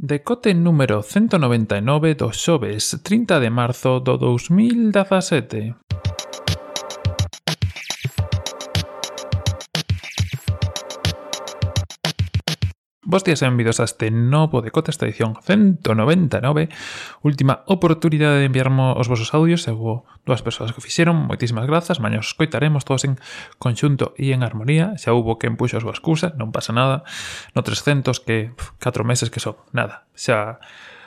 Decote número 199 do xoves 30 de marzo do 2017. Vos días e benvidos a este novo de esta edición 199 Última oportunidade de enviarmo os vosos audios E hubo dúas persoas que o fixeron Moitísimas grazas Maña os coitaremos todos en conxunto e en armonía. Xa hubo quen puxo a súa excusa Non pasa nada. No 300 que 4 meses que son Nada. Xa,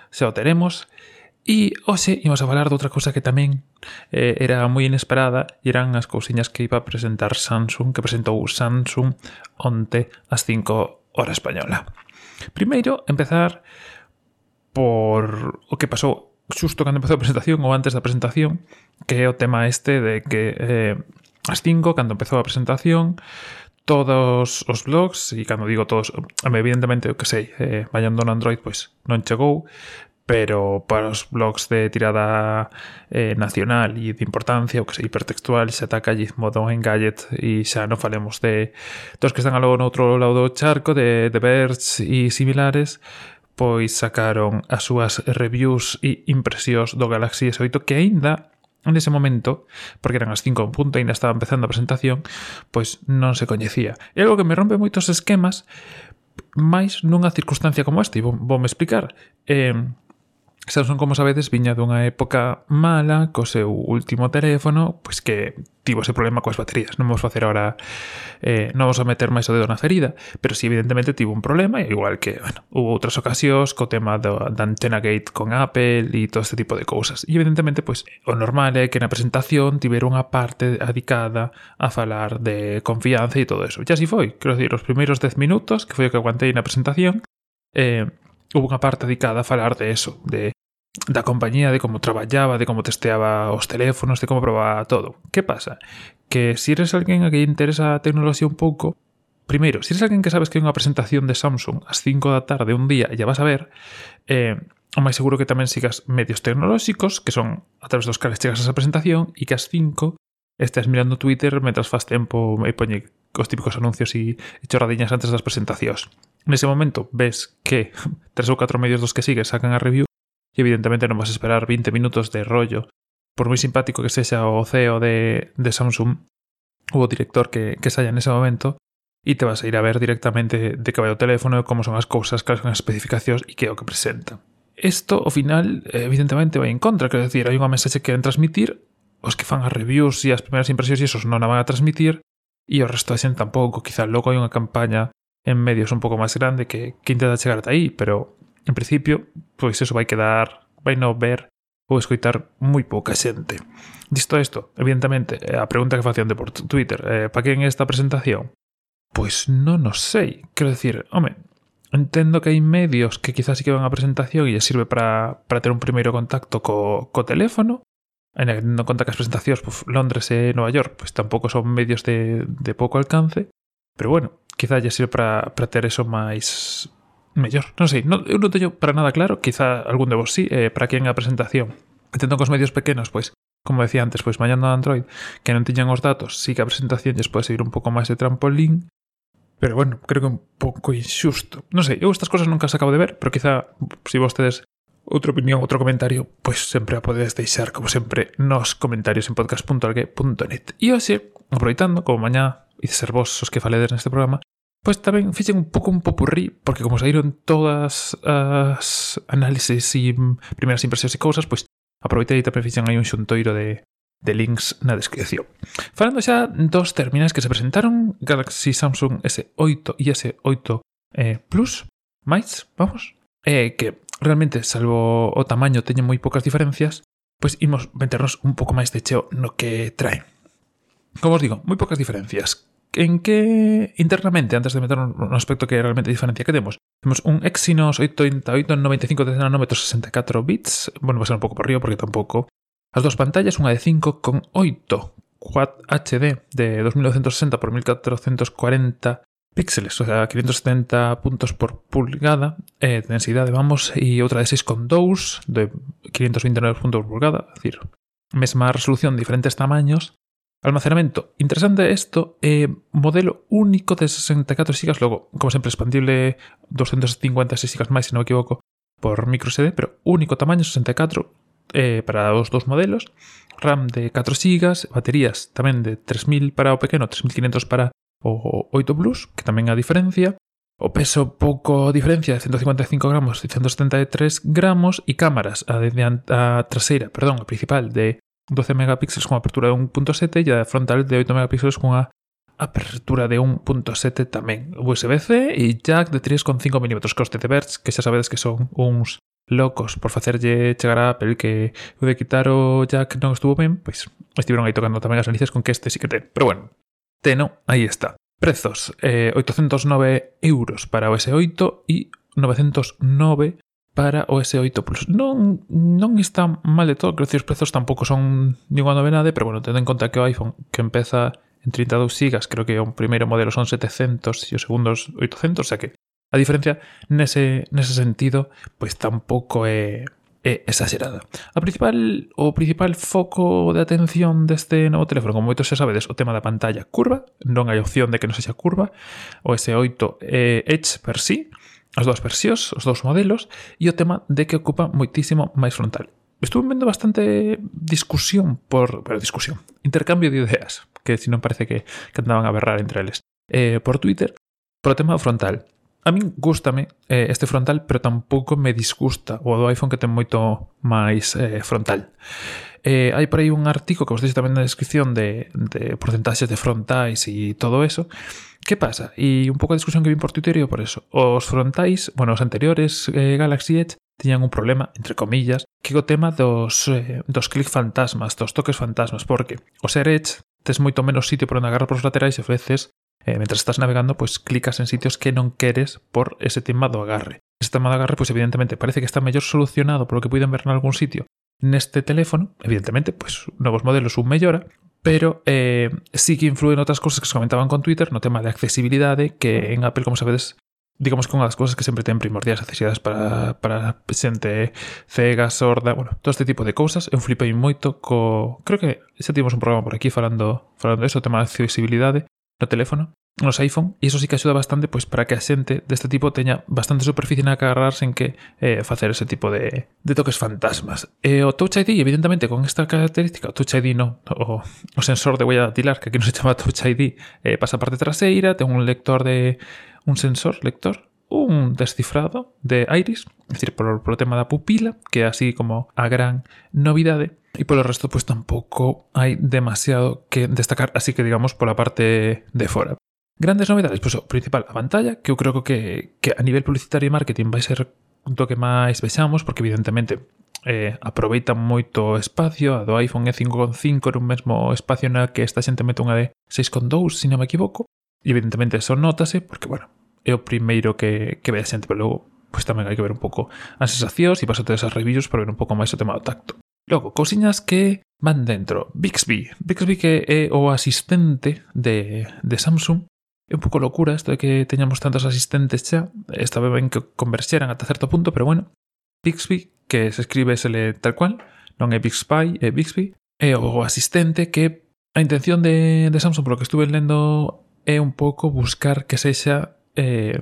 xa o teremos E hoxe oh, imos a falar de outra cousa que tamén eh, era moi inesperada e eran as cousiñas que iba a presentar Samsung, que presentou Samsung onte ás 5 Hora Española. Primeiro, empezar por o que pasou xusto cando empezou a presentación ou antes da presentación, que é o tema este de que eh, as 5, cando empezou a presentación, todos os blogs, e cando digo todos, evidentemente, o que sei, eh, vallando no Android, pois non chegou, pero para os blogs de tirada eh, nacional e de importancia, o que sei, hipertextual, se ataca Gizmodo en Gadget e xa non falemos de dos que están algo no outro lado do charco, de, de Verge e similares, pois sacaron as súas reviews e impresións do Galaxy S8 que aínda en ese momento, porque eran as 5 en punto e ainda estaba empezando a presentación, pois non se coñecía. É algo que me rompe moitos esquemas, máis nunha circunstancia como esta, e vou, vou me explicar. Eh, Samsung, como sabedes, viña dunha época mala co seu último teléfono, pois que tivo ese problema coas baterías. Non vamos facer agora, eh, non vamos a meter máis o dedo na ferida, pero si sí, evidentemente tivo un problema, igual que, bueno, hubo outras ocasións co tema do, da antena gate con Apple e todo este tipo de cousas. E evidentemente, pois, o normal é que na presentación tivera unha parte adicada a falar de confianza e todo eso. E así foi, quero dicir, os primeiros 10 minutos, que foi o que aguantei na presentación, eh, houve unha parte dedicada a falar de eso, de da compañía, de como traballaba, de como testeaba os teléfonos, de como probaba todo. Que pasa? Que se si eres alguén a que interesa a tecnoloxía un pouco, primeiro, se si eres alguén que sabes que hai unha presentación de Samsung ás 5 da tarde un día e ya vas a ver, eh, o máis seguro que tamén sigas medios tecnolóxicos, que son a través dos cales chegas a esa presentación, e que ás 5 estás mirando Twitter mentras faz tempo e poñe os típicos anuncios e, e chorradiñas antes das presentacións nese momento ves que tres ou catro medios dos que sigues sacan a review e evidentemente non vas a esperar 20 minutos de rollo. Por moi simpático que sexa o CEO de, de Samsung ou o director que, que saia nese momento, e te vas a ir a ver directamente de que vai o teléfono e como son as cousas, cales son as especificacións e que é o que presenta. Isto, ao final, evidentemente vai en contra, quero decir, hai unha mensaxe que queren transmitir, os que fan as reviews e as primeiras impresións e esos non a van a transmitir, e o resto da xente tampouco, quizá logo hai unha campaña en medios un pouco máis grande que, que intenta chegar ata aí, pero en principio, pois eso vai quedar, vai non ver ou escoitar moi pouca xente. Disto isto, evidentemente, a pregunta que facían de por Twitter, eh, para quen esta presentación? Pois non o sei. Quero dicir, home, entendo que hai medios que quizás sí que van a presentación e sirve para, para ter un primeiro contacto co, co teléfono, en tendo en conta que as presentacións, pues, Londres e Nova York, pues tampouco son medios de, de pouco alcance, pero bueno, quizá haya sido para, para ter eso máis mellor. Non sei, non, eu non teño para nada claro, quizá algún de vos sí, eh, para quen a presentación. Entendo que os medios pequenos, pois, como decía antes, pois mañana Android, que non tiñan os datos, sí que a presentación lles pode seguir un pouco máis de trampolín, Pero bueno, creo que un pouco injusto. Non sei, eu estas cosas nunca as acabo de ver, pero quizá se si vostedes outra opinión, outro comentario, pois sempre a podedes deixar, como sempre, nos comentarios en podcast.algue.net. E hoxe, aproveitando, como mañá e ser vos os que faledes neste programa, Pois tamén fixen un pouco un popurrí, porque como saíron todas as análises e primeiras impresións e cousas, pois aproveitei e tamén fixen aí un xuntoiro de, de links na descripción. Falando xa dos terminais que se presentaron, Galaxy Samsung S8 e S8 eh, Plus, máis, vamos, eh, que realmente, salvo o tamaño, teñen moi poucas diferencias, pois imos meternos un pouco máis de cheo no que traen. Como os digo, moi poucas diferencias en que internamente, antes de meter un, un aspecto que realmente diferencia que temos, temos un Exynos 8895 de nanómetros 64 bits, bueno, va a ser un pouco por río porque tampouco. As dúas pantallas, unha de 5 con 8 Quad HD de 2960 por 1440 píxeles, o sea, 570 puntos por pulgada eh, de densidade, vamos, e outra de 6,2 de 529 puntos por pulgada, es decir, mesma resolución, diferentes tamaños, Almacenamento. Interesante isto, eh, modelo único de 64 GB, logo, como sempre, expandible 256 GB máis, se non me equivoco, por microSD, pero único tamaño 64 eh, para os dous modelos, RAM de 4 GB, baterías tamén de 3000 para o pequeno, 3500 para o 8 Plus, que tamén a diferencia, o peso pouco diferencia de 155 gramos e 173 gramos e cámaras a, de, a traseira, perdón, a principal de 12 megapíxeles con apertura de 1.7 e a frontal de 8 megapíxeles cunha apertura de 1.7 tamén USB-C e jack de 3.5 mm coste de Verge, que xa sabedes que son uns locos por facerlle chegar a Apple que o de quitar o jack non estuvo ben, pois estiveron aí tocando tamén as narices con que este sí que ten. Pero bueno, teno, aí está. Prezos, eh, 809 euros para o S8 e 909 para o S8 Plus. Non, non está mal de todo, creo que os prezos tampouco son ninguna novedade, pero bueno, tendo en conta que o iPhone que empeza en 32 GB, creo que o primeiro modelo son 700 e o segundo 800, o sea que a diferencia nese, nese sentido, pois tampouco é, é exagerada. A principal, o principal foco de atención deste novo teléfono, como moitos xa sabedes, o tema da pantalla curva, non hai opción de que non sexa curva, o S8 é eh, Edge per si, sí, as dúas versións, os dous modelos e o tema de que ocupa moitísimo máis frontal. Estuve vendo bastante discusión por... Pero discusión. Intercambio de ideas, que si non parece que, que andaban a berrar entre eles. Eh, por Twitter, o tema frontal. A min gustame eh, este frontal, pero tampouco me disgusta o do iPhone que ten moito máis eh, frontal. Eh, hai por aí un artigo que vos deixo tamén na descripción de, de porcentaxes de frontais e todo eso, Que pasa? E un pouco a discusión que vin por Twitter por eso. Os frontais, bueno, os anteriores eh, Galaxy Edge tiñan un problema, entre comillas, que o tema dos, eh, dos clic fantasmas, dos toques fantasmas, porque o ser Edge tes moito menos sitio por onde agarrar por os laterais e ofreces eh, mentre estás navegando, pois clicas en sitios que non queres por ese tema do agarre. Ese tema do agarre, pois evidentemente parece que está mellor solucionado polo que puiden ver en algún sitio neste teléfono, evidentemente, pois novos modelos un mellora, pero eh, sí que influen outras cousas que se comentaban con Twitter no tema de accesibilidade que en Apple, como sabedes, digamos que unha das cousas que sempre ten primordiais accesibilidades para, para xente eh, cega, sorda, bueno, todo este tipo de cousas. Eu flipei moito co... Creo que xa tivemos un programa por aquí falando, falando eso, o tema de accesibilidade no teléfono, nos iPhone, e iso sí que axuda bastante pois para que a xente deste tipo teña bastante superficie na que agarrarse en que eh, facer ese tipo de, de toques fantasmas. E o Touch ID, evidentemente, con esta característica, o Touch ID no, o, o sensor de huella dactilar, que aquí non se chama Touch ID, eh, pasa a parte traseira, ten un lector de... un sensor, lector, un descifrado de Iris, é dicir, polo, polo tema da pupila, que é así como a gran novidade, e polo resto pois tampouco hai demasiado que destacar, así que digamos pola parte de fora. Grandes novedades, pois o oh, principal a pantalla, que eu creo que, que a nivel publicitario e marketing vai ser un que máis vexamos, porque evidentemente eh, aproveita moito espacio, a do iPhone é 5.5 un mesmo espacio na que esta xente mete unha de 6.2, se non me equivoco, e evidentemente eso nótase, porque, bueno, é o primeiro que, que ve a xente, pero logo pois tamén hai que ver un pouco as sensacións e pasate esas reviews para ver un pouco máis o tema do tacto. Logo, cousiñas que van dentro. Bixby. Bixby que é o asistente de, de Samsung. É un pouco locura isto de que teñamos tantos asistentes xa. Esta vez ben que converxeran ata certo punto, pero bueno. Bixby, que se escribe sele tal cual, non é Bixby, é Bixby, é o asistente que a intención de, de Samsung, polo que estuve lendo, é un pouco buscar que sexa eh,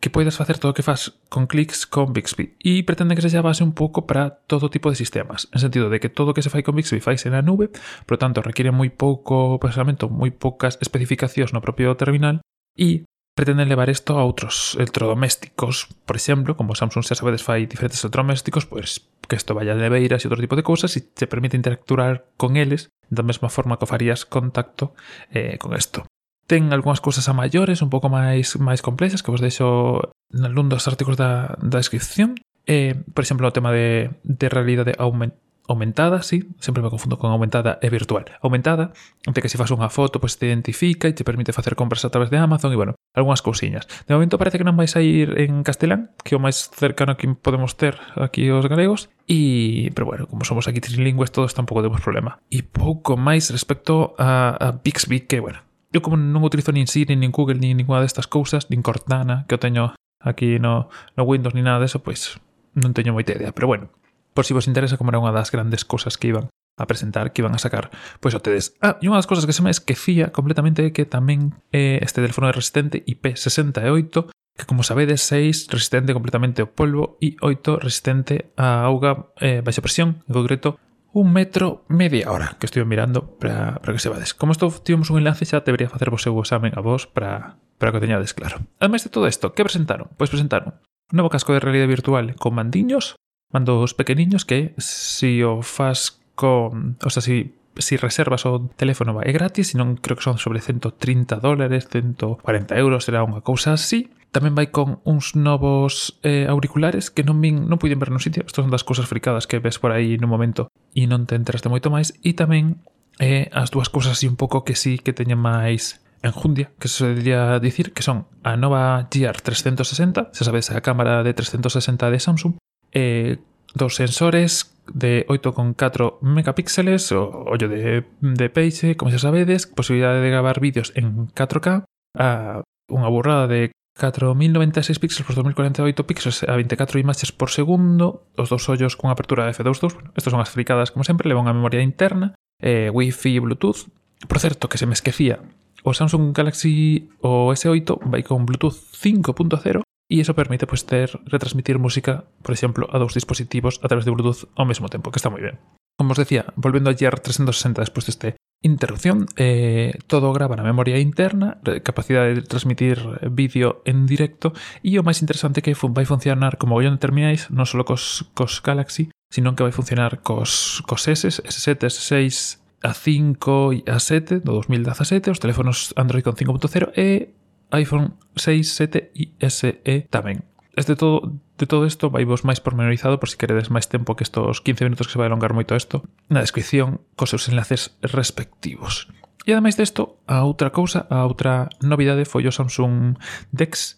que poidas facer todo o que faz con clics con Bixby e pretende que sexa base un pouco para todo tipo de sistemas, en sentido de que todo o que se fai con Bixby faise na nube, por lo tanto requiere moi pouco procesamento, moi poucas especificacións no propio terminal e pretenden levar isto a outros electrodomésticos, por exemplo, como Samsung xa sabedes fai diferentes electrodomésticos, pois que isto vaya de neveiras e outro tipo de cousas e te permite interactuar con eles da mesma forma que farías contacto eh, con isto. Ten algunhas cousas a maiores, un pouco máis máis complexas, que vos deixo nalgún dos artigos da, da descripción. Eh, por exemplo, o tema de, de realidade aumentada aumentada, sí, sempre me confundo con aumentada e virtual. Aumentada, de que se faz unha foto, pois pues, te identifica e te permite facer compras a través de Amazon e, bueno, algunhas cousiñas. De momento parece que non vais a ir en castelán, que é o máis cercano que podemos ter aquí os galegos, e, pero bueno, como somos aquí trilingües todos tampouco temos problema. E pouco máis respecto a, a Bixby, que, bueno, eu como non utilizo nin Siri, nin Google, nin ninguna destas cousas, nin Cortana, que o teño aquí no, no Windows, ni nada deso, pois non teño moita idea. Pero bueno, por si vos interesa como era unha das grandes cousas que iban a presentar, que iban a sacar, pois o tedes. Ah, e unha das cousas que se me esquecía completamente é que tamén eh, este teléfono é resistente IP68, que como sabedes, 6 resistente completamente ao polvo e 8 resistente a auga eh, baixa presión, en concreto un metro media hora que estive mirando para, para que se vades. Como isto tivemos un enlace xa debería facer vos seu examen a vos para, para que o teñades claro. Ademais de todo isto, que presentaron? Pois presentaron un novo casco de realidade virtual con mandiños, mandos pequeniños que si o fas con... O sea, si si reservas o teléfono é gratis, non creo que son sobre 130 dólares, 140 euros, será unha cousa así. Tamén vai con uns novos eh, auriculares que non vin, non puiden ver no sitio. Estas son das cousas fricadas que ves por aí no momento e non te enteraste moito máis. E tamén eh, as dúas cousas así un pouco que sí que teñen máis enjundia, que se debería dicir que son a nova GR 360, se sabes a cámara de 360 de Samsung, eh, dos sensores de 8,4 megapíxeles, o ollo de, de peixe, como xa sabedes, posibilidade de gravar vídeos en 4K, a unha burrada de 4096 píxeles por 2048 píxeles a 24 imaxes por segundo, os dous ollos con apertura de f2.2, bueno, estas son as fricadas como sempre, leva unha memoria interna, eh, Wi-Fi e Bluetooth. Por certo, que se me esquecía, o Samsung Galaxy o S8 vai con Bluetooth 5.0 e eso permite pues, ter, retransmitir música, por exemplo, a dous dispositivos a través de Bluetooth ao mesmo tempo, que está moi ben. Como os decía, volvendo a GR360 despois deste Interrupción, eh, todo grava na memoria interna, capacidade de transmitir vídeo en directo e o máis interesante que vai funcionar como gollón de terminais, non só cos, cos Galaxy, sino que vai funcionar cos, cos S, S7, S6, A5 e A7 do 2017, os teléfonos Android con 5.0 e iPhone 6, 7 e SE tamén este todo, de todo isto vai vos máis pormenorizado por si queredes máis tempo que estos 15 minutos que se vai alongar moito isto na descripción cos seus enlaces respectivos. E ademais desto, a outra cousa, a outra novidade foi o Samsung DeX,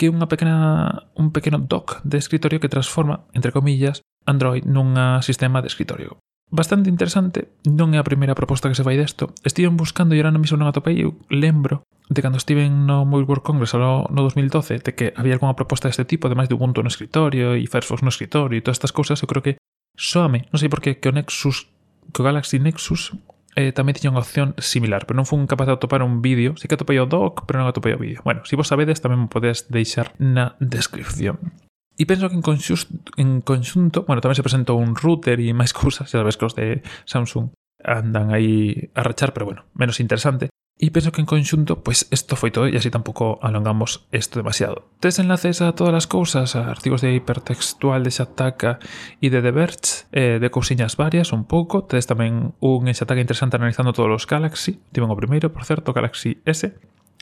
que é unha pequena, un pequeno dock de escritorio que transforma, entre comillas, Android nunha sistema de escritorio bastante interesante, non é a primeira proposta que se fai desto. Estiven buscando e era no mismo non atopei, eu lembro de cando estiven no Mobile World Congress no, no 2012, de que había algunha proposta deste tipo, ademais de Ubuntu no escritorio e Firefox no escritorio e todas estas cousas, eu creo que soame, non sei por que, que o Nexus, que o Galaxy Nexus eh, tamén tiña unha opción similar, pero non fun capaz de atopar un vídeo, Si que atopei o doc, pero non atopei o vídeo. Bueno, se si vos sabedes, tamén me podes deixar na descripción. E penso que en, conxusto, en conxunto, bueno, tamén se presentou un router e máis cousas, xa sabes que os de Samsung andan aí a rachar, pero bueno, menos interesante. E penso que en conxunto, pois pues, isto foi todo e así tampouco alongamos isto demasiado. Tes enlaces a todas as cousas, a artigos de hipertextual de Xataka e de The Verge, eh, de cousiñas varias un pouco. Tes tamén un en Xataka interesante analizando todos os Galaxy, tiven o primeiro, por certo, Galaxy S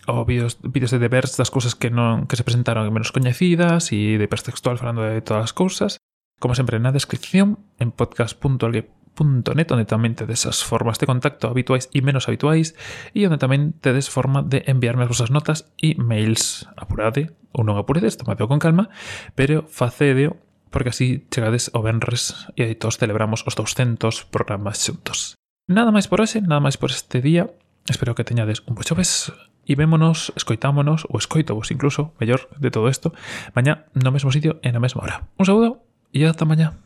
o vídeos, vídeos de devers das cousas que non que se presentaron menos coñecidas e de hipertextual falando de todas as cousas, como sempre na descripción en podcast.algue.net onde tamén tedes as formas de contacto habituais e menos habituais e onde tamén tedes forma de enviarme as vosas notas e mails. Apurade ou non apuredes, tomadeo con calma, pero facedeo porque así chegades o Benres e aí todos celebramos os 200 programas xuntos. Nada máis por hoxe, nada máis por este día. Espero que teñades un bo xoves, e vémonos, escoitámonos, ou escoitovos incluso, mellor de todo isto, mañá no mesmo sitio e na mesma hora. Un saúdo e ata mañá.